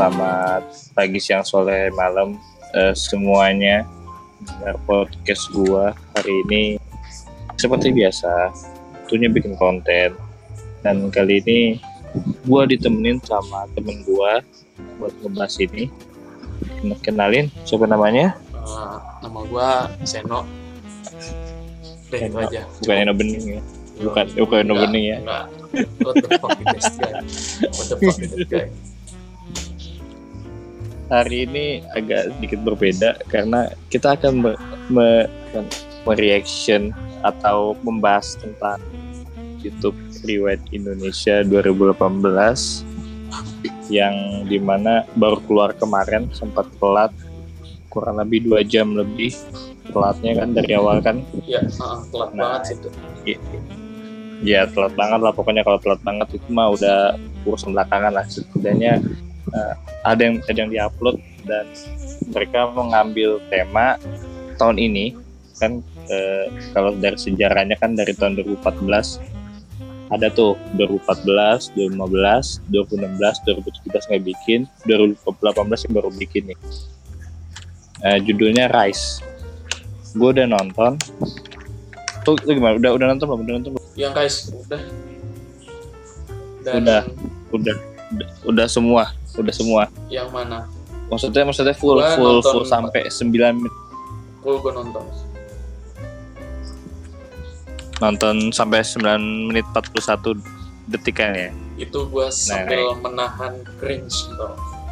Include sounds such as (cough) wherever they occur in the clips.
Selamat pagi, siang, sore, malam eh, semuanya. Dengar podcast gua hari ini seperti biasa, tentunya bikin konten. Dan kali ini gua ditemenin sama temen gua buat ngebahas ini. Kenalin siapa namanya? Eh, nama gua Seno. Deh itu Seno. aja. Bukan Eno Bening ya. Bukan, bukan Eno Bening ya. Enggak. What the fuck is this guy? What the fuck is this guy? Hari ini agak sedikit berbeda karena kita akan me, me, reaction atau membahas tentang YouTube Riwayat Indonesia 2018 yang di mana baru keluar kemarin sempat telat kurang lebih dua jam lebih telatnya kan dari awal kan Ya, uh, telat Nah. banget sih itu. ya telat banget lah pokoknya kalau telat banget itu mah udah urusan belakangan lah setidaknya eh, ada yang ada yang diupload dan mereka mengambil tema tahun ini kan eh, kalau dari sejarahnya kan dari tahun 2014 ada tuh 2014, 2015, 2016, 2017 nggak bikin, 2018 yang baru bikin nih. Eh, judulnya Rise. Gue udah nonton. Tuh, lu gimana? Udah udah nonton belum? Udah nonton belum? Yang guys, udah. Dan Udah. udah udah, udah semua udah semua yang mana? maksudnya maksudnya full Gua full nonton full sampai 9 menit Full gua nonton. nonton sampai 9 menit 41 detik kan ya Itu gua sambil menahan cringe gitu.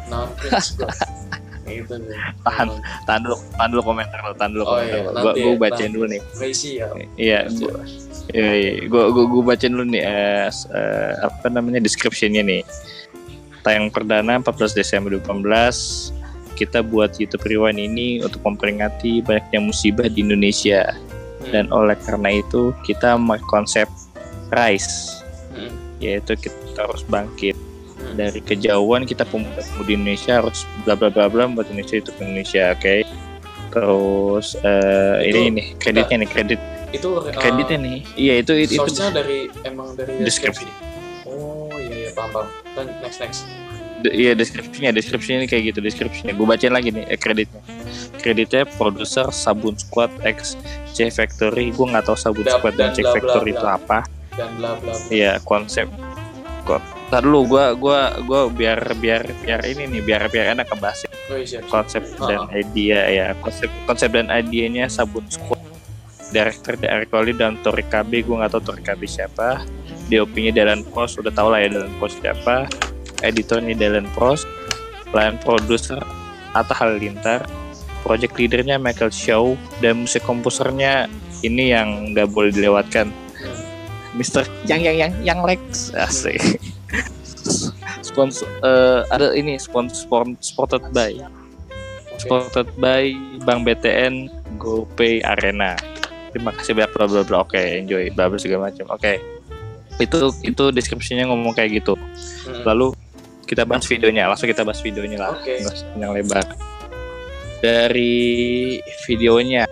Nahan cringe gua. (laughs) itu nih. Tahan. tahan dulu tahan dulu komentar lo tahan dulu Oh komentar iya, nanti gua ya, bacain nanti. dulu nih Crazy ya. iya gua iya, iya. gua gua, gua bacain dulu nih s- eh, apa namanya description-nya nih tayang perdana 14 Desember 2018 kita buat YouTube Rewind ini untuk memperingati banyaknya musibah di Indonesia Hmm. dan oleh karena itu kita konsep rise Hmm. yaitu kita harus bangkit Hmm. dari kejauhan kita pemuda-pemudi Indonesia harus bla bla bla bla buat Indonesia itu Indonesia oke terus eh, Itu- ini nih kreditnya nih kredit itu uh, kreditnya nih iya itu itu, itu dari emang dari deskripsi Oh iya iya paham paham. Next next. Iya deskripsinya deskripsinya ini kayak gitu deskripsinya. Gue bacain lagi nih eh, kreditnya. Kreditnya produser Sabun Squad X C Factory. Gue nggak tahu Sabun Dan- Squad dan dan C bla, Factory bla. itu apa. Dan bla bla bla. Iya konsep. Kok. Ntar dulu gua gua gua biar biar biar ini nih biar biar enak ngebahas Oh iya konsep Ah, dan idea ya. Konsep konsep dan idenya sabun squad director Eric Colli dan Tori KB gue nggak tahu Tori KB siapa DOP-nya Dylan Post udah tau lah ya Dylan Post siapa. Editornya Dylan Post line producer Atta Halilintar. Project leadernya Michael Shaw dan musik komposernya ini yang nggak boleh dilewatkan. Mister yang yang yang yang Lex. Asik. Sponsor eh, ada ini sponsor supported by supported by Bank BTN GoPay Arena. Terima kasih banyak bla bla bla. Oke enjoy bla bla segala macam. Oke itu itu deskripsinya ngomong kayak gitu. Hmm. lalu kita bahas videonya langsung kita bahas videonya lah. Usah panjang lebar. Dari videonya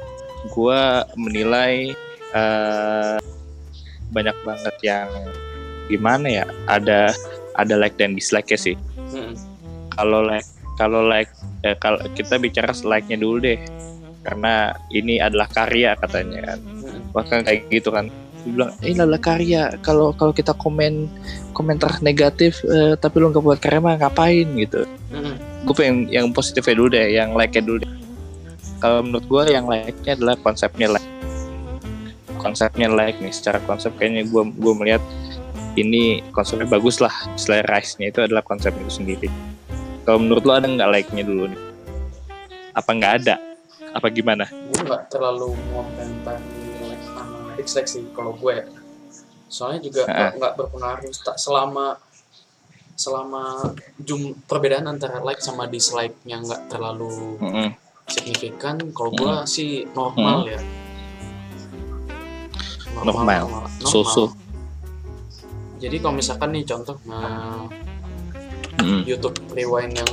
gua menilai eh, banyak banget yang gimana ya ada ada like dan dislike ya sih. Hmm. kalau like kalau like eh, kalau kita bicara like nya dulu deh. Karena ini adalah karya katanya kan. Hmm. bahkan kayak gitu kan bilang ini adalah karya kalau kalau kita komen komentar negatif eh, tapi lu nggak buat karya mah ngapain? Gitu. Hmm. gue pengen yang positifnya dulu deh yang like nya dulu deh. Kalau menurut gue yang like nya adalah konsepnya like. Konsepnya like nih secara konsep kayaknya gue gue melihat ini konsepnya bagus lah selain rise nya itu adalah konsep itu sendiri. Kalau menurut lo ada nggak like nya dulu nih? Apa nggak ada? Apa gimana? Gue nggak terlalu ngomentari dislike sih kalau gue. Soalnya juga nggak berpengaruh tak selama selama jum perbedaan antara like sama dislike-nya nggak terlalu Mm-mm. signifikan kalau gue sih normal ya Normal. so-so jadi kalau misalkan nih contoh nah, Mm-mm. YouTube Rewind yang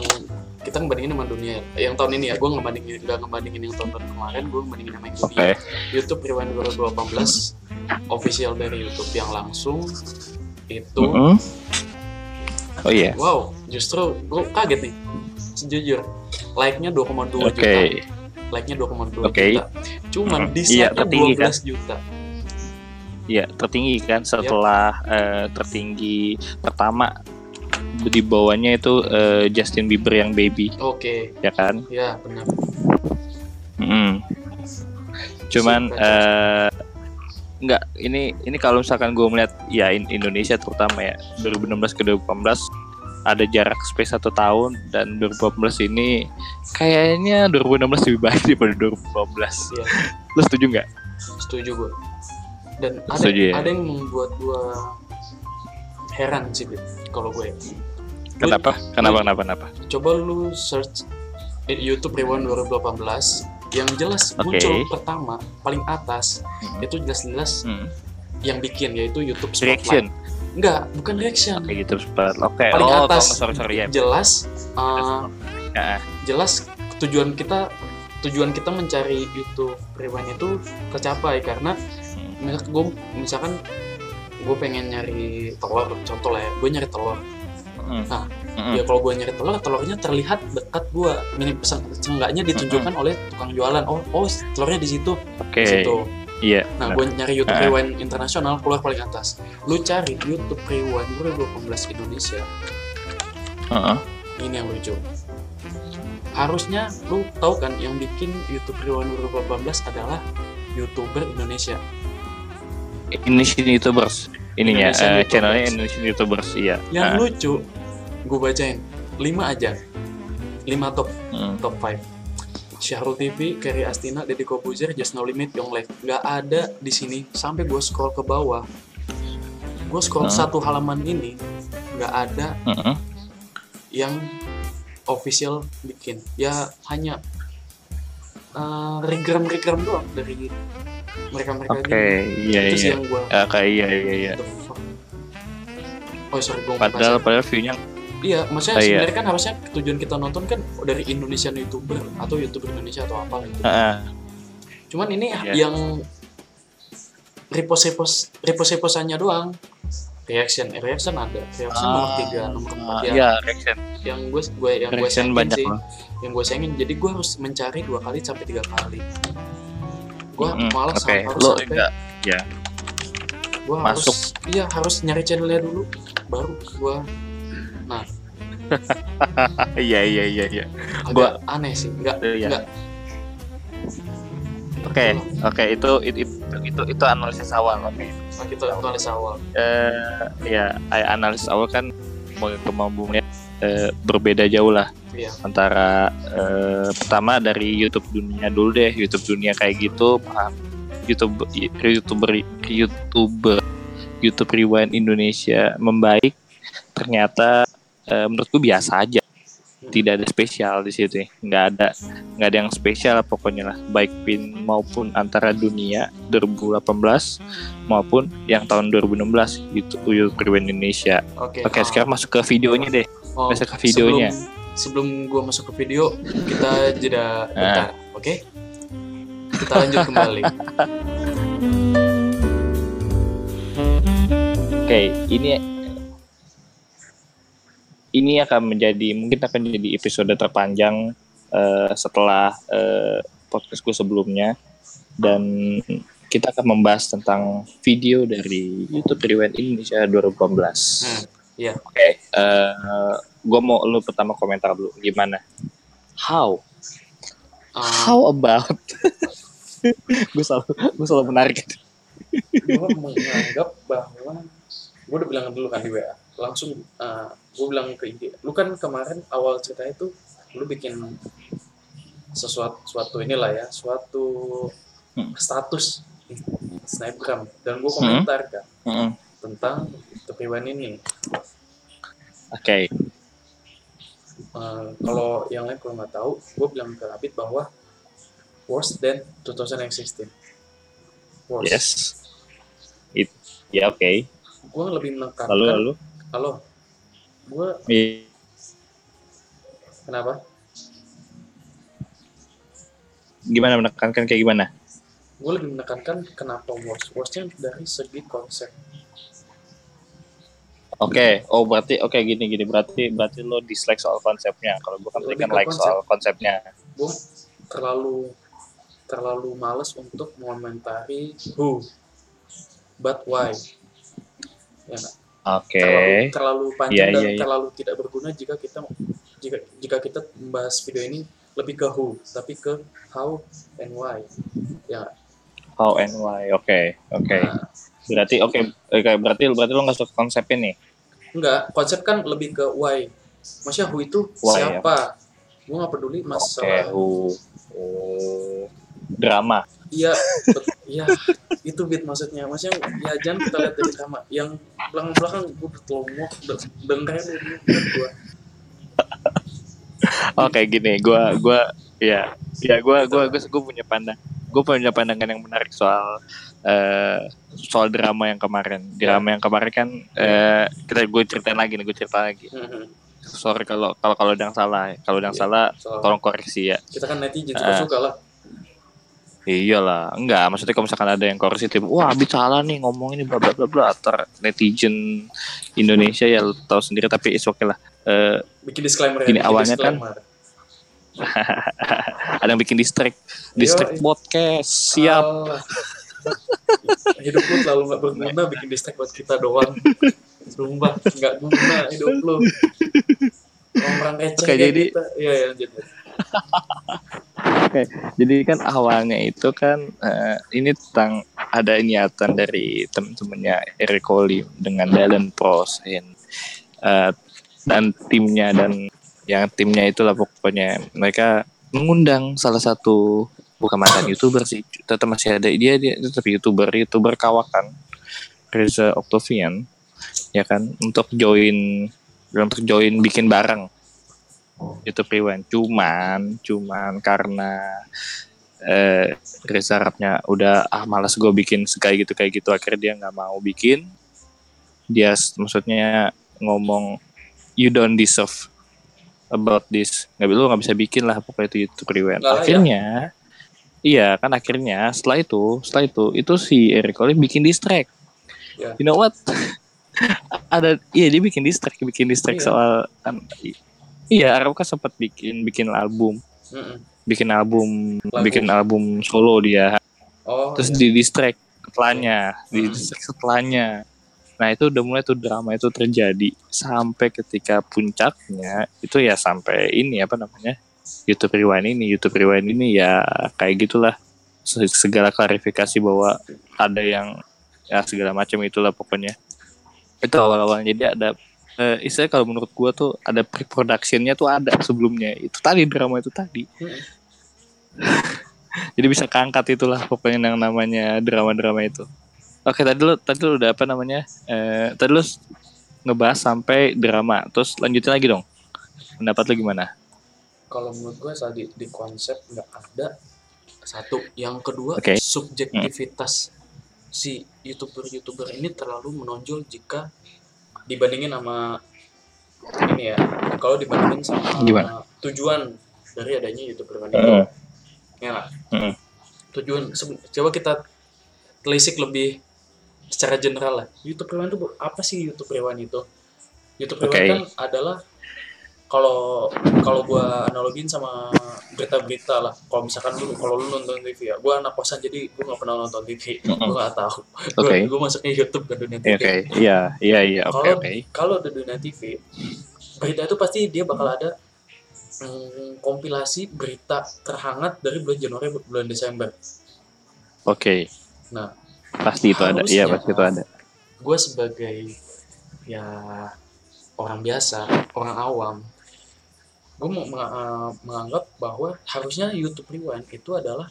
kita ngebandingin sama dunia ya. yang tahun ini ya. Gue ngebandingin nggak ngebandingin yang tahun kemarin gue ngebandingin sama yang dunia YouTube Rewind 2018 official dari YouTube yang langsung. Itu Mm-mm. oh iya. Wow justru gue kaget nih. Jujur like-nya 2,2 Oke. juta. Like-nya 2,2 Oke. juta. Cuman Mhm. Iya, dislike-nya tertinggi, 12 juta. Iya, tertinggi kan setelah eh, tertinggi pertama di bawahnya itu eh, Justin Bieber yang baby, oke ya kan? ya benar Mm. Cuman eh nggak ini ini kalau misalkan gue melihat ya in- Indonesia terutama ya 2016 ke 2018 ada jarak space satu tahun dan 2018 ini kayaknya 2016 lebih baik (laughs) daripada 2015. Iya. Lo setuju nggak? setuju gue dan ada Setuju ya? ada yang membuat gue heran sih kalau gue Kenapa? Kenapa? Kenapa? Kenapa? coba lu search di YouTube Rewind 2018 yang jelas Oke. muncul pertama paling atas Hmm. itu jelas-jelas Hmm. yang bikin yaitu YouTube Spotlight. Reaction Enggak, bukan reaction. kayak gitu seperti Oke. Paling oh, atas. sorry sorry ya. Jelas uh, Ya, jelas tujuan kita tujuan kita mencari YouTube Rewind itu tercapai karena Hmm. gue misalkan gue pengen nyari telur contoh lah ya gue nyari telur Mm. Nah, Mm-mm. ya kalau gue nyari telur telurnya terlihat dekat gue minim pesan seenggaknya ditunjukkan oleh tukang jualan oh oh telurnya di situ Oke. di situ Iya. nah gue nyari YouTube Ah. Rewind internasional keluar paling atas lu cari YouTube Rewind 2018 Indonesia Heeh. ini yang lucu harusnya lu tahu kan yang bikin YouTube Rewind 2018 adalah youtuber Indonesia Indonesian YouTubers ininya Indonesian eh, YouTubers. channelnya Indonesian YouTubers iya. yang Ah. lucu gue bacain 5 aja 5 top Mm. top 5 Syahrul TV, Kerry Astina, Deddy Kobuzer, Just No Limit, Young Life nggak ada di sini sampai gue scroll ke bawah gue scroll Hmm. satu halaman ini nggak ada Mm-mm. yang official bikin ya hanya uh, regram regram doang dari mereka mereka Oke, iya itu sih iya. yang gue Oke, iya iya iya. oh sorry gue Padahal padahal view-nya iya maksudnya Ah, iya. sebenarnya kan harusnya tujuan kita nonton kan dari Indonesian youtuber atau youtuber Indonesia atau apa gitu Heeh. cuman ini Iya. yang repost repost repost repostannya doang reaction eh, reaction ada reaction nomor tiga nomor empat Ah, ya Iya, reaction. yang gue gue yang gue sayangin banyak sih loh. yang gue sayangin jadi gue harus mencari dua kali sampai tiga kali gue Mm-mm, malah Oke, sam- harus lo sampai enggak ya. gue harus iya harus nyari channelnya dulu baru gue (laughs) Iya iya iya iya. agak Gua- aneh sih nggak Iya. nggak Oke, oke itu itu itu itu, itu analisis awal. Oke. nah, kita tulis awal Eh ya, analisis awal kan kemampuannya eh, berbeda jauh lah iya antara eh, pertama dari YouTube dunia dulu deh YouTube dunia kayak gitu paham YouTube youtuber youtuber YouTube Rewind Indonesia membaik ternyata eh, menurutku biasa aja tidak ada spesial di situ ya. nggak ada nggak ada yang spesial pokoknya lah baik pin maupun antara dunia 2018 maupun yang tahun 2016 YouTube YouTube Rewind Indonesia oke oke ah. sekarang masuk ke videonya deh Oh, masuk ke videonya. Sebelum, sebelum gua masuk ke video, kita jeda bentar, oke? Kita lanjut kembali. (laughs) Oke, ini ini akan menjadi mungkin akan jadi episode terpanjang eh, setelah eh, podcastku sebelumnya dan kita akan membahas tentang video dari YouTube Rewind Indonesia 2018. Hmm, iya. Oke, eh gue mau lu pertama komentar dulu gimana? How? Uh, How about? (laughs) gue selalu gue selalu menarik. gua menganggap bahwa gua udah bilang dulu kan di WA, langsung uh, gua bilang ke IG. Lu kan kemarin awal cerita itu lu bikin sesuatu suatu inilah ya, suatu Hmm. status di snapgram dan gua komentar kan Mm-mm. tentang tepiwan ini. Oke, Uh, kalau yang lain kalau nggak tahu, gue bilang ke Abid bahwa worse than 2016. Worse. yes. It, ya oke. Gue lebih menekankan. Lalu lalu. Halo. Gue Iya. kenapa? gimana menekankan kayak gimana? Gue lebih menekankan kenapa worse. Worse-nya dari segi konsep. Oke, oh berarti oke gini gini berarti berarti lo dislike soal konsepnya. Kalau gue kan tadi kan ke like konsep. soal konsepnya. gue terlalu terlalu males untuk mengomentari who but why ya nggak? Oke. terlalu terlalu panjang Iya, dan iya, iya. terlalu tidak berguna jika kita jika jika kita membahas video ini lebih ke who tapi ke how and why ya? How and why? Oke, oke. Nah, Berarti oke, oke berarti berarti lo nggak suka konsep ini. enggak konsep kan lebih ke why maksudnya who itu Why, siapa gue nggak peduli masalah who oh, drama. Iya, iya itu beat maksudnya. Maksudnya ya jangan kita lihat dari drama. Yang belakang-belakang gue bertelomok, lu gue. Oke gini, gua gua ya ya gua gua gua, gua punya pandang gue punya pandangan yang menarik soal eh soal drama yang kemarin. Drama yang kemarin kan eh kita gue ceritain lagi nih, gue cerita lagi. Sorry kalau kalau kalau ada yang salah, kalau ada yang Iya. salah Soal tolong koreksi ya. kita kan netizen Eh. suka-suka lah. Iyalah, enggak. Maksudnya kalau misalkan ada yang koreksi tim, wah abis salah nih ngomong ini bla bla bla bla. Ter netizen Indonesia ya lo tahu sendiri tapi is oke lah. Eh, Bikin disclaimer Gini, ya. awalnya kan (laughs) ada yang bikin distrik, distrik podcast. Siap. Alah. hidup lu terlalu gak berguna bikin distract buat kita doang. Sumpah, gak guna hidup lu. Orang receh Oke, jadi- kita. Iya, ya, lanjut. Jadi kan awalnya itu kan eh, ini tentang ada niatan dari teman-temannya Eric Coley dengan Dylan Pros and, eh, dan timnya dan yang timnya itulah pokoknya mereka mengundang salah satu bukan mantan youtuber sih tetap masih ada dia dia tetap youtuber youtuber kawakan Reza Octavian ya kan untuk join untuk join bikin bareng YouTube Rewind cuman cuman karena eh Reza Arabnya udah ah malas gue bikin kayak gitu kayak gitu. Akhirnya dia nggak mau bikin. Dia maksudnya ngomong you don't deserve about this. Nggak lu nggak bisa bikin lah pokoknya itu YouTube Rewind layak. akhirnya iya kan akhirnya setelah itu setelah itu itu si Eric Coley bikin distract Ya. you know what? (laughs) Ada iya dia bikin distract bikin distract Iya. soal kan, iya Arab kan sempat bikin bikin album. Mm-mm. bikin album Lagu. bikin album solo dia. Oh, terus iya. di distract setelahnya di distract setelahnya. Nah itu udah mulai tuh drama itu terjadi. Sampai ketika puncaknya itu ya sampai ini apa namanya YouTube Rewind ini. YouTube Rewind ini ya kayak gitulah. Se- segala klarifikasi bahwa ada yang ya segala macam itulah pokoknya. Itu awal-awalnya jadi ada eh, istilahnya kalau menurut gua tuh ada pre-productionnya tuh ada sebelumnya. Itu tadi drama itu tadi. (laughs) Jadi bisa keangkat itulah pokoknya yang namanya drama-drama itu. Oke tadi lu tadi lu udah apa namanya? Eh tadi lu s- ngebahas sampai drama. Terus lanjutin lagi dong. Pendapat lu gimana? Kalau menurut gue saat di, konsep nggak ada satu. Yang kedua Oke. subjektivitas. Si youtuber youtuber ini terlalu menonjol jika dibandingin sama ini ya kalau dibandingin sama Gimana? tujuan dari adanya youtuber itu Heeh. ya nggak? Heeh. tujuan coba kita telisik lebih secara general lah YouTube Rewan itu apa sih YouTube Rewan itu YouTube Rewan Oke. kan adalah kalau kalau gua analogin sama berita-berita lah. Kalau misalkan lu kalau lu nonton TV ya gua anak kosan jadi gua nggak pernah nonton TV gua nggak tahu. Oke. gua masuknya YouTube ke dunia Iya, TV oke. Iya iya iya. Oke Kalau- oke. kalau di dunia TV berita itu pasti dia bakal ada mm, kompilasi berita terhangat dari bulan Januari bulan Desember. Oke. Nah, pasti itu ada. Iya pasti itu ada. gue sebagai ya orang biasa orang awam gue mau eh, menganggap bahwa harusnya YouTube Rewind itu adalah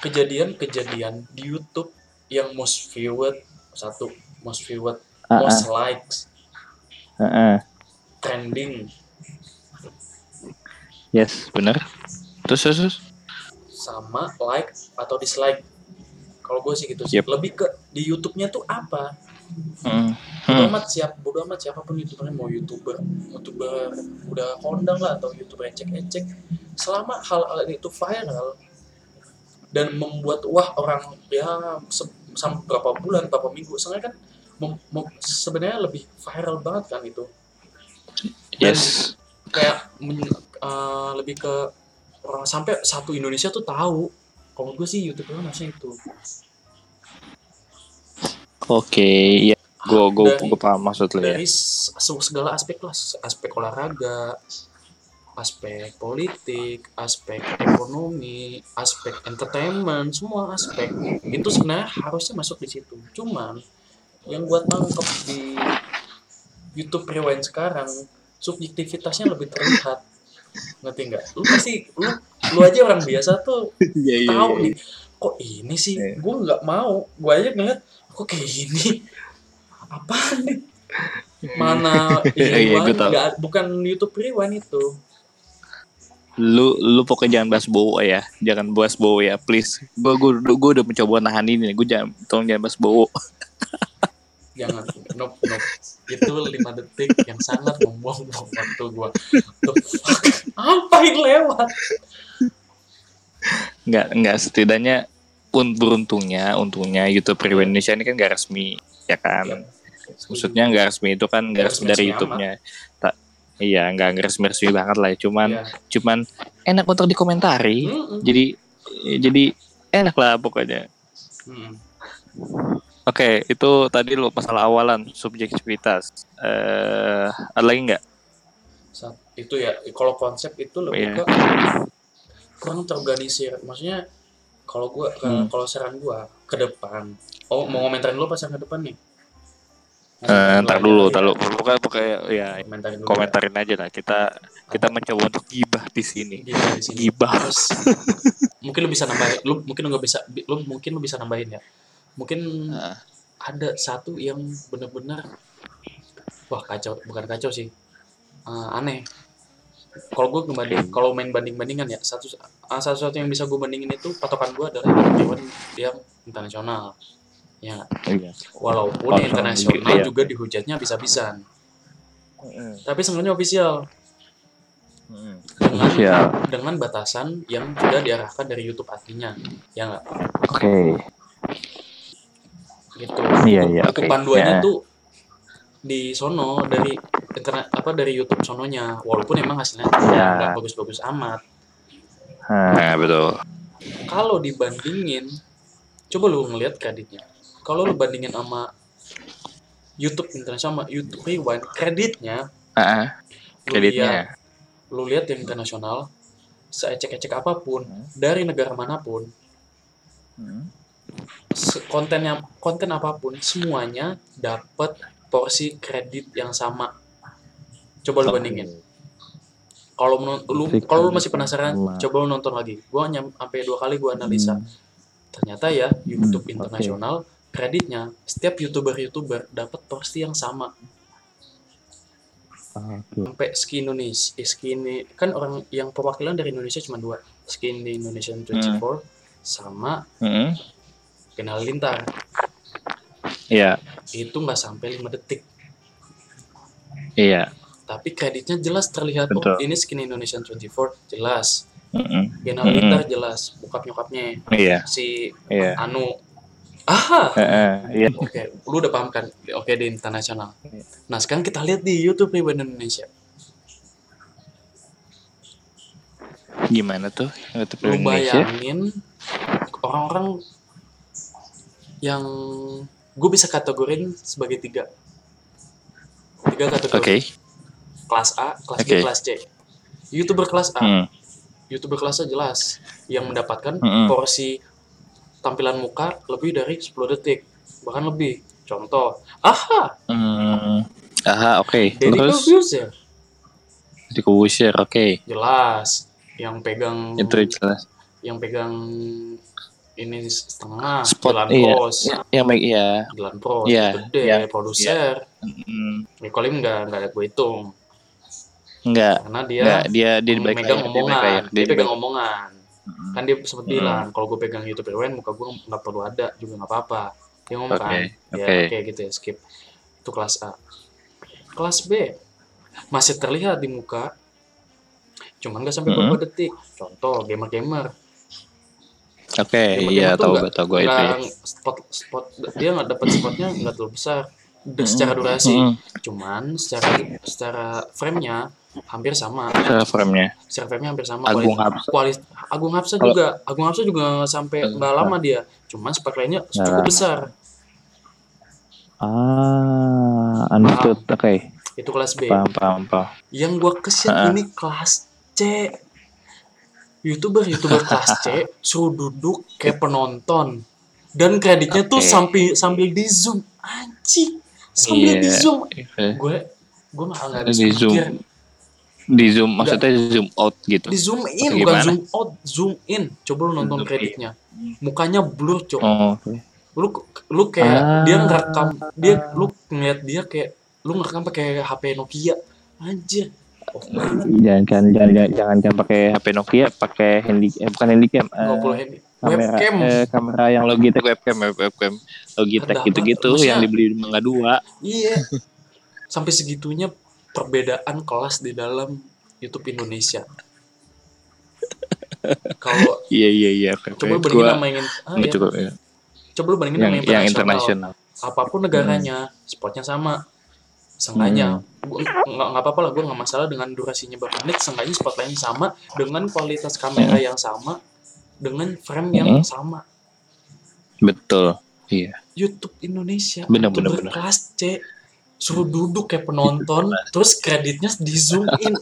kejadian-kejadian di YouTube yang most viewed satu most viewed Ah, most likes. Ah, ah. trending. Yes terus terus, terus? Sama like atau dislike. Kalau gue sih gitu sih. Yep. lebih ke di YouTube-nya tuh apa Hmm. bodo Hmm. amat siap bodo amat siapa pun youtubernya mau youtuber youtuber udah kondang lah atau youtuber ecek-ecek selama hal, hal itu viral dan membuat wah orang ya se- sampai berapa bulan berapa minggu soalnya kan mem- mem- sebenarnya lebih viral banget kan itu Dan Yes. kayak eh, lebih ke orang sampai satu Indonesia tuh tahu kalau gue sih YouTube kan harusnya itu Oke, iya. Gue gue gue paham maksud lo ya. dari segala aspek lah. Aspek olahraga aspek politik aspek ekonomi aspek entertainment semua aspek. Itu sebenarnya harusnya masuk di situ. Cuman yang gua tangkep di YouTube Rewind sekarang subjektivitasnya lebih terlihat. Ngerti nggak? Lu pasti lu lu aja orang biasa tuh (laughs) Iya tahu nih kok ini sih? Iya. gue nggak mau. Gue aja ngeliat kok kayak gini apaan nih mana (laughs) Iya, tahu. nggak bukan YouTube Rewind itu Lu lu pokoknya jangan bahas bowo ya. Jangan bahas bowo ya, please. Gue gue gue udah mencoba nahan ini. Gue jangan tolong jangan bahas bowo. (laughs) jangan nope nope itu lima detik yang sangat membuang-buang waktu gue apa yang lewat Nggak nggak setidaknya un beruntungnya untungnya YouTube Rewind Indonesia ini kan gak resmi ya kan. Iya. Maksudnya nggak resmi itu kan nggak Nggak resmi dari YouTube-nya. Tak iya nggak nggak resmi-resmi banget lah ya. Cuman Ya. cuman enak untuk dikomentari. Mm-mm. Jadi jadi enak lah pokoknya. Mm-mm. Oke, itu tadi lo masalah awalan subjektivitas. Eh, ada lagi nggak? Itu ya kalau konsep itu lebih Iya. ke kurang terorganisir maksudnya kalau gua Hmm. kalau saran gua ke depan oh mau komentarin dulu pas yang ke depan nih Eh, ntar dulu, ya. ntar dulu. Pokoknya pokoknya ya komentarin dulu komentarin aja lah. Kita kita mencoba untuk gibah di sini. ya. Di sini. Gibah. Terus mungkin lu bisa nambahin lu mungkin lu nggak bisa lu mungkin lu bisa nambahin ya mungkin Nah, ada satu yang benar-benar wah kacau bukan kacau sih Eh, aneh kalau gue ngebanding kalau main banding bandingan ya satu ah, satu satu yang bisa gue bandingin itu patokan gue adalah dewan yang internasional ya nggak? iya. walaupun Oh, internasional iya. juga dihujatnya bisa-bisan Mm, tapi sebenarnya official mm. dengan Iya. dengan batasan yang sudah diarahkan dari YouTube aslinya ya nggak Oke. gitu Iya, Untuk- iya, untuk oke. panduannya Ya. tuh di sono dari internet apa dari YouTube sononya walaupun emang hasilnya Ya. nggak bagus-bagus amat Nah, betul. kalau dibandingin coba lu ngelihat kreditnya kalau lu bandingin sama YouTube internasional sama YouTube Rewind kreditnya Ah, lu lihat kreditnya. lu lihat yang internasional seecek-ecek apa pun Hmm. dari negara mana pun Hmm. kontennya konten apa pun semuanya dapat porsi kredit yang sama coba lu bandingin. Kalau lu kalau lu masih penasaran sama. coba lu nonton lagi. Gua nyam, sampai dua kali gua analisa. Hmm. ternyata ya YouTube Hmm, internasional kreditnya setiap youtuber youtuber dapat porsi yang sama. Oke. sampai ski Indonesia eh, ski ini kan orang yang perwakilan dari Indonesia cuma dua. Skin di Indonesian 24 sama Mm-mm. final lintar. Iya, itu nggak sampai 5 detik. Iya. Tapi kreditnya jelas terlihat oh Betul. ini skin Indonesian 24 jelas Mm-mm. lintar jelas bokap nyokapnya Iya, si iya. Anu ah Iya. oke lu udah paham kan oke di internasional Iya. nah sekarang kita lihat di YouTube nih Indonesia Gimana tuh? YouTube lu Indonesia? bayangin orang-orang yang gue bisa kategorin sebagai tiga tiga kategori Oke. Kelas A kelas B Oke. kelas C youtuber kelas A Hmm. youtuber kelas A jelas yang mendapatkan Mm-mm. porsi tampilan muka lebih dari 10 detik bahkan lebih contoh aha Hmm. Aha, oke. Deddy Terus Corbuzier di Kubusir, oke. jelas yang pegang Itu jelas. yang pegang ini setengah Spot, Dylan iya. Pros Yang baik iya. Dylan Pros Iya, gede iya, produser Hmm. Nicolim nggak nggak ada gue hitung Enggak. karena dia Enggak, dia dia di megang omongan dia, Dia di pegang omongan Mm-mm. kan dia sempat Hmm. bilang kalau gue pegang YouTube Rewind muka gue nggak perlu ada juga nggak apa-apa dia ngomong Oke, kan ya oke. oke gitu ya skip itu kelas A kelas B masih terlihat di muka cuman nggak sampai Mm-mm. beberapa detik contoh gamer-gamer Oke, Gamer-gamer iya tahu nggak- tahu gue itu. ya. spot spot dia nggak dapat spotnya nggak terlalu besar secara durasi. Mm-mm. Cuman secara secara frame-nya hampir sama. Cara frame-nya. Secara frame-nya hampir sama. Agung Hapsa. kuali- Agung Hapsa Kalau- juga. Agung Hapsa juga sampai nggak lama dia. Cuman spek lainnya Nggak cukup besar. Ah, understood. Oke. Itu kelas B. Paham, paham, paham. Yang gua kesian Ah. ini kelas C. YouTuber YouTuber kelas C suruh duduk kayak penonton. Dan kreditnya tuh Oke. sampai sambil di zoom anjing sambil Iya. di zoom Iya. gue gue malah nggak habis Di zoom. pikir Di zoom, maksudnya zoom out gitu. di zoom in bukan zoom out zoom in. Coba lu nonton Zoom in. kreditnya mukanya blur cok. Oh, oke. lu lu kayak Ah. dia ngerekam dia lu ngeliat dia kayak lu ngerekam pakai HP Nokia. Anjir. Oh, Jangan kan jangan jangan jangan, jangan pakai HP Nokia pakai handy eh bukan handycam eh, 50 hand kamera webcam. eh, kamera yang Logitech webcam web- webcam Logitech gitu-gitu yang dibeli di Mangga Dua. Iya. Sampai segitunya perbedaan kelas di dalam YouTube Indonesia kalau (laughs) iya iya iya coba lu bandingin sama yang ah, ya. cukup ya. coba lu bandingin yang sama yang internasional apa pun negaranya spotnya sama Seenggaknya, Hmm. nggak apa-apa lah, gue nggak masalah dengan durasinya berapa menit. Seenggaknya spot lain sama, dengan kualitas kamera Hmm. yang sama, dengan frame yang Hmm. sama. betul iya YouTube Indonesia, Bener, YouTuber bener, bener. kelas C, suruh duduk kayak penonton, terus kreditnya di zoom in.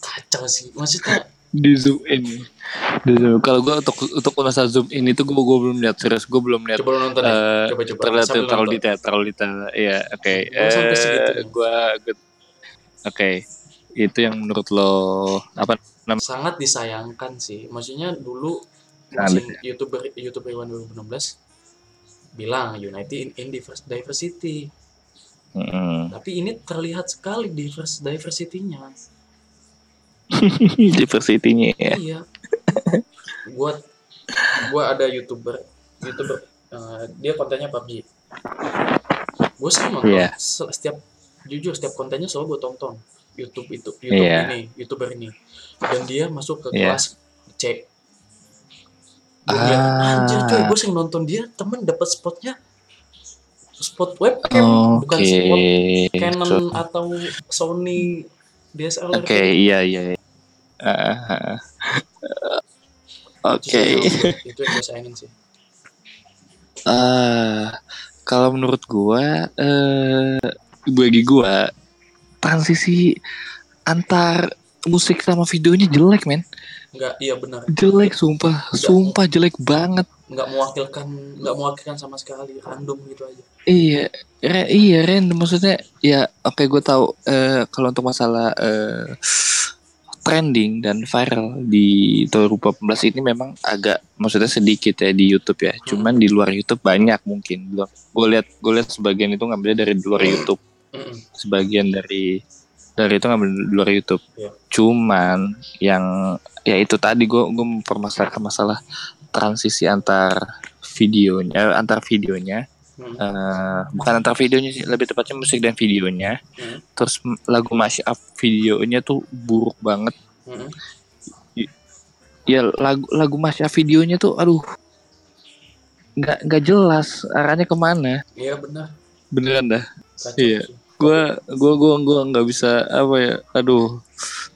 Kacau sih, maksudnya di zoom in. Di zoom. Kalau gue untuk untuk masalah zoom in itu gue gue belum lihat serius gue belum lihat coba nonton ya, eh, coba coba. terlihat Sambil terlalu detail terlalu detail iya oke. Segitunya. gue oke. Itu yang menurut lo apa Sangat disayangkan sih, maksudnya dulu Sangat masih youtuber youtuber Iwan 2016 bilang United in, in divers- diversity Mm-mm. tapi ini terlihat sekali divers diversity-nya (laughs) diversity-nya ya iya gua gua ada youtuber youtuber eh, dia kontennya PUBG gue Iya. se- setiap jujur setiap kontennya selalu gue tonton YouTube itu YouTube Iya. ini youtuber ini dan dia masuk ke Iya. kelas C gue Ah. anjir coy gue sering nonton dia temen dapat spotnya spot webcam bukan oke spot Canon So- atau Sony DSLR oke iya iya iya. Ah, ah. oke. yang- itu yang gue sayangin sih. Ah, kalau menurut gua eh bagi gua transisi antar musik sama videonya jelek men nggak iya benar. Jelek sumpah. Sumpah jelek banget. Nggak mewakilkan nggak mewakilkan sama sekali random gitu aja. Iya re, iya random. Maksudnya ya oke gue tahu eh kalau untuk masalah eh trending dan viral di tahun 2018 ini memang agak maksudnya sedikit ya di YouTube ya. Cuman di luar YouTube banyak mungkin. Gue lihat gue lihat sebagian itu ngambilnya dari luar YouTube. Mm-mm. sebagian dari dari itu ngambil di luar YouTube. Iya. Cuman yang ya itu tadi gue gue mempermasalahkan masalah transisi antar videonya, antar videonya, Mm. eh, bukan antar videonya sih, lebih tepatnya musik dan videonya. Mm. Terus lagu mashup videonya tuh buruk banget. Mm-mm. Ya lagu lagu mashup videonya tuh, aduh, nggak nggak jelas arahnya ke mana. iya benar Beneran dah. kacau Iya. sih. Gua gua gua gua nggak bisa apa ya aduh.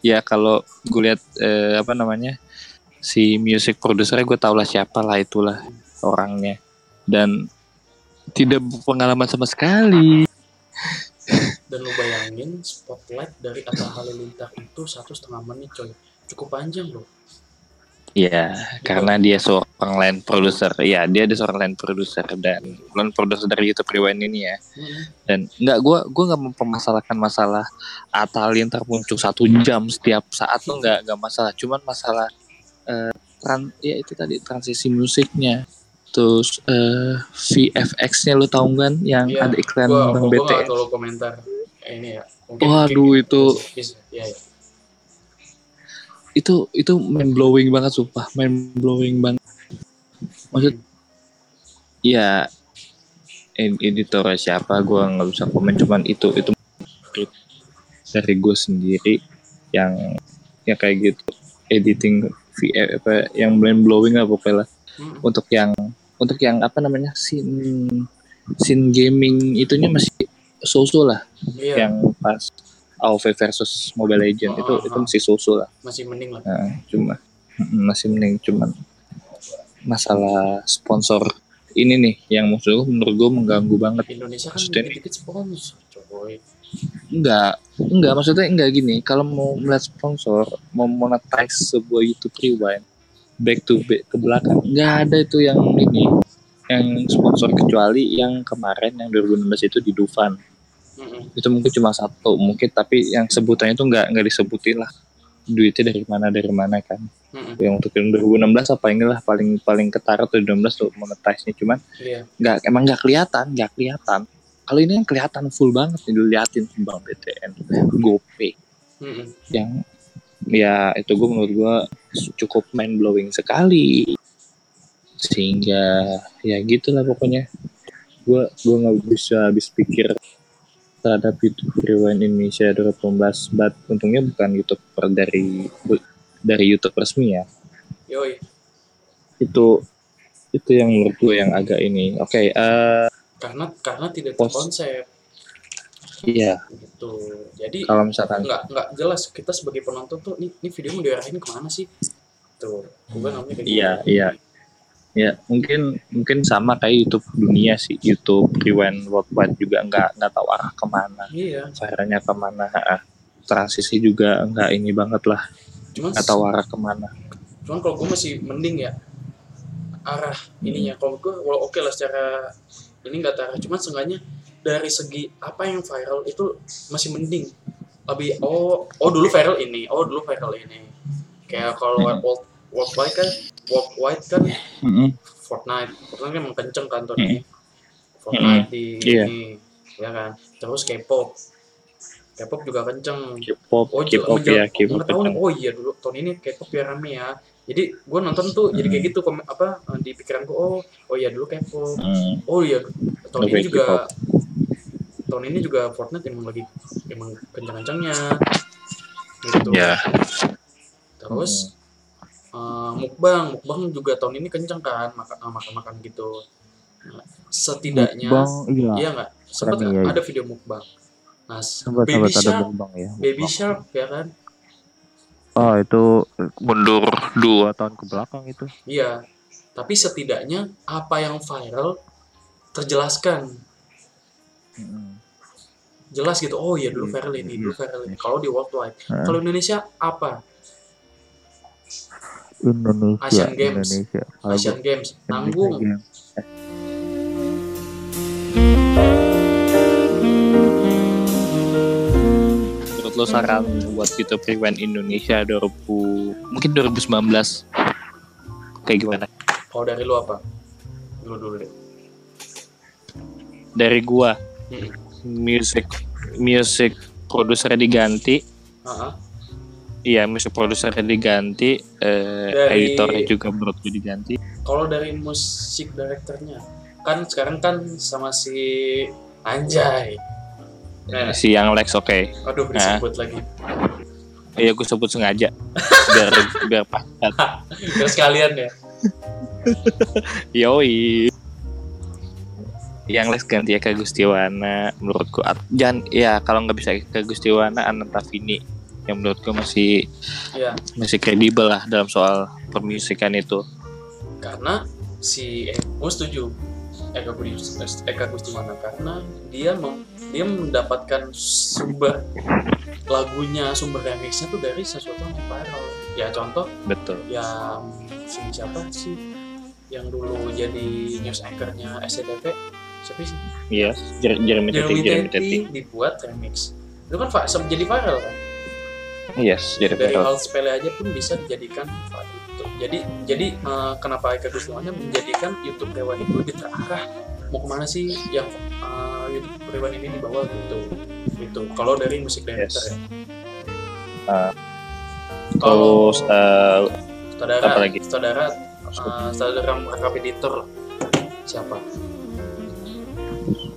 Ya kalau gue lihat eh, apa namanya si music produsernya gue tau lah siapa lah itulah orangnya. Dan tidak berpengalaman sama sekali. Dan lu bayangin spotlight dari Atta Halilintar itu satu setengah menit coy. Cukup panjang loh ya karena dia seorang line producer. Ya dia ada seorang line producer dan line producer dari YouTube Rewind ini ya. Mm-mm. dan nggak gua gua nggak mempermasalahkan masalah Atalin termuncul satu jam setiap saat tuh nggak nggak masalah. Cuman masalah eh, tran ya itu tadi transisi musiknya. Terus eh, VFX-nya lu tahu kan yang Iya, ada iklan gua Bang gua gua BTS terlalu komentar ini ya. Mungkin Waduh, mungkin- itu- bisa- iya, iya. Itu itu mind blowing banget sumpah. Mind blowing banget. Maksud ya ed- editornya siapa? Gua nggak bisa komen cuman itu itu dari gue sendiri yang ya kayak gitu. Editing VF apa yang mind blowing lah pokoknya lah. Mm-mm. untuk yang untuk yang apa namanya scene scene gaming itunya masih susu lah. Iya. Yang pas AoV versus Mobile Legend Oh, itu oh, itu oh. masih susu lah. Masih mending lah. Nah, cuma masih mending. Cuman masalah sponsor ini nih yang maksud menurut gue mengganggu banget. Indonesia kan Maksudnya- sponsor coy. Enggak enggak maksudnya enggak gini. Kalau mau melihat sponsor mau monetize sebuah YouTube Rewind back to back ke belakang enggak ada itu yang ini. Yang sponsor kecuali yang kemarin yang 2016 itu di Dufan Mm-mm. itu mungkin cuma satu mungkin tapi yang sebutannya itu enggak enggak disebutin lah. Duitnya dari mana dari mana kan. Mm-mm. yang untuk yang 2016 apa inilah paling paling ketara tuh 2016 tuh monetize-nya. Cuman iya. nggak emang nggak kelihatan nggak kelihatan. Kalau ini kan kelihatan full banget nih diliatin bang BTN GoPay. Mm-mm. yang ya itu gue menurut gue cukup mind blowing sekali. Sehingga ya gitulah pokoknya. Gue gue nggak bisa habis pikir terhadap YouTube Rewind Indonesia 2018 but untungnya bukan youtuber dari dari YouTube resmi ya yoi itu itu yang menurut gue yang agak ini oke eh karena karena tidak Pos. terkonsep iya gitu jadi kalau misalkan nggak nggak jelas kita sebagai penonton tuh ini, ini video mau diarahin ke mana sih tuh gue namanya kayak Iya, gitu. iya. Ya mungkin mungkin sama kayak YouTube dunia sih. YouTube Rewind Worldwide juga nggak nggak tahu arah ke mana. Iya. Caranya ke mana ha, transisi juga nggak ini banget lah. Cuman nggak tahu arah ke mana. Cuman kalau gue masih mending ya arah ininya. Kalau gue well, oke lah secara ini nggak terarah cuman seenggaknya dari segi apa yang viral itu masih mending. Lebih oh oh dulu viral ini oh dulu viral ini. Kayak kalau Hmm. world worldwide kan worldwide kan Mm-mm. Fortnite Fortnite kan emang kenceng kan tahun ini Fortnite di Iya. ini ya kan terus K-pop K-pop juga kenceng K-pop Oh, K-pop ya K-pop nggak tahu nih. kenceng. Oh iya dulu tahun ini K-pop ya rame ya. Jadi gue nonton tuh jadi kayak gitu kom- apa eh, di pikiranku oh oh iya dulu K-pop. Hmm, Oh iya tahun Oke, ini juga K-pop. tahun ini juga Fortnite emang lagi emang kencang-kencangnya. Gitu. ya Terus eh, mukbang, mukbang juga tahun ini kencang kan makan eh, gitu. Nah, setidaknya Bang, iya. iya nggak sempat nggak iya. ada video mukbang. Nah, Sempat Baby sempat ada Shark, mukbang ya. Baby mukbang. Shark ya kan? Oh, itu mundur dua tahun ke belakang itu. Iya, tapi setidaknya apa yang viral terjelaskan, jelas gitu. Oh iya dulu viral ini, dulu viral ini. Kalau di worldwide, kalau Indonesia apa? Indonesia, Asian Games. Indonesia. Asian Games nanggung. Menurut lo saran buat YouTube Rewind Indonesia 2000 mungkin 2019 kayak gimana Kalau dari lu apa? Lu dulu deh. dari gua Hmm. music music produsernya diganti Heeh. Iya music produsernya diganti eh, Dari- editornya juga menurut gue diganti. Kalau dari musik direkturnya, kan sekarang kan sama si Anjay. Nah, si yang Lex oke. Aduh disebut lagi. iya gue sebut sengaja biar (laughs) biar pas. Terus sekalian ya. (laughs) yoi. Yang Lex ganti ya ke Gustiwana menurutku. Jangan ya kalau nggak bisa ke Gustiwana Ananta Vini yang menurutku masih Iya, masih kredibel lah dalam soal permusikan itu. Karena si eh, gue setuju. Eka Budi Eka karena dia mem, dia mendapatkan sumber lagunya sumber remixnya tuh dari sesuatu yang viral. Ya contoh betul. yang si siapa sih yang dulu jadi news anchornya SCTV siapa sih? Iya Jer- Jeremy Jeremy Teti dibuat remix. Itu kan jadi viral kan yes Jeremy dari hal sepele aja pun bisa dijadikan gitu. jadi jadi eh, kenapa Eka Gustiwana menjadikan YouTube Rewan itu diterarah mau ke mana sih yang eh, YouTube Rewan ini dibawa gitu gitu kalau dari musik director Yes. ya Ah. kalau eh, saudara apa lagi? saudara eh, saudara merangkap editor siapa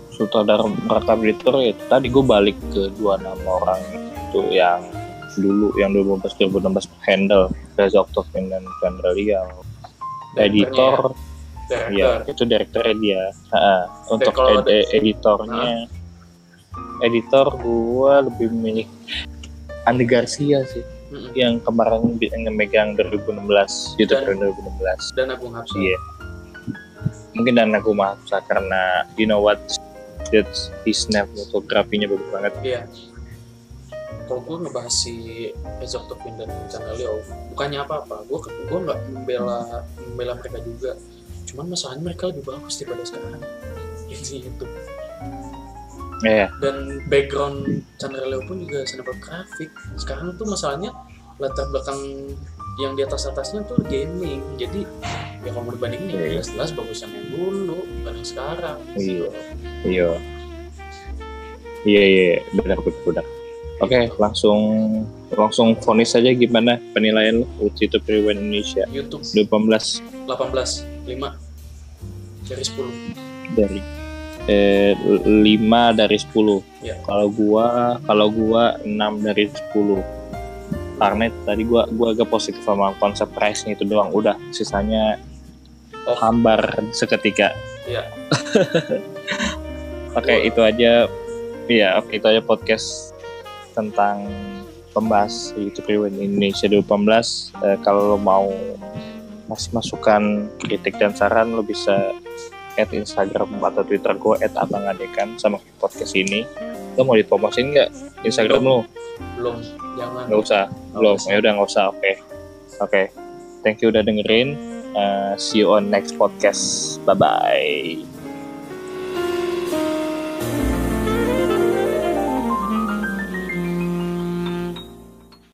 sutradara merekam editor ya tadi gue balik ke dua nama orang itu yang dulu yang 2015 2016 handle Reza Octavian dan Chandra Liao. Editor. Director ya itu direkturnya dia. Untuk kalau ed- editornya. Editor gue lebih memilih Andy Garcia sih yang kemarin yang megang 2016 YouTube Dan- 2016 dan Agung Hapsa. Iya. Mungkin dan aku maksa karena you know what? That's his snap fotografinya bagus banget. Iya. Kalau gue ngebahas si Ezok Topin dan Chandra Leo, bukannya apa-apa. Gue gue nggak membela membela mereka juga. Cuman masalahnya mereka lebih bagus daripada sekarang. Intinya itu. Iya Dan background Chandra Leo pun juga grafik. Sekarang tuh masalahnya latar belakang yang di atas atasnya tuh gaming. Jadi ya kalau mau dibandingin ya Iya. jelas-jelas bagus yang yang dulu bukan yang sekarang. Iya. iya iya iya benar benar oke langsung langsung vonis saja gimana penilaian untuk YouTube Rewind Indonesia YouTube 2018 18 5 dari 10. dari eh, 5 dari 10 Iya. kalau gua kalau gua 6 dari 10 karena tadi gua gua agak positif sama konsep price itu doang udah sisanya Oh. hambar seketika Iya. (laughs) oke Gua- itu aja iya oke itu aja podcast tentang pembahas YouTube Rewind Indonesia 2018 Eh, kalau lo mau masih masukan kritik dan saran lo bisa add Instagram atau Twitter gue add abang adekan sama podcast ini. Lo mau dipromosin nggak Instagram lo? Belum. Jangan. nggak usah belum. ya udah nggak usah oke. Oke thank you udah dengerin. Eh, see you on next podcast. Bye bye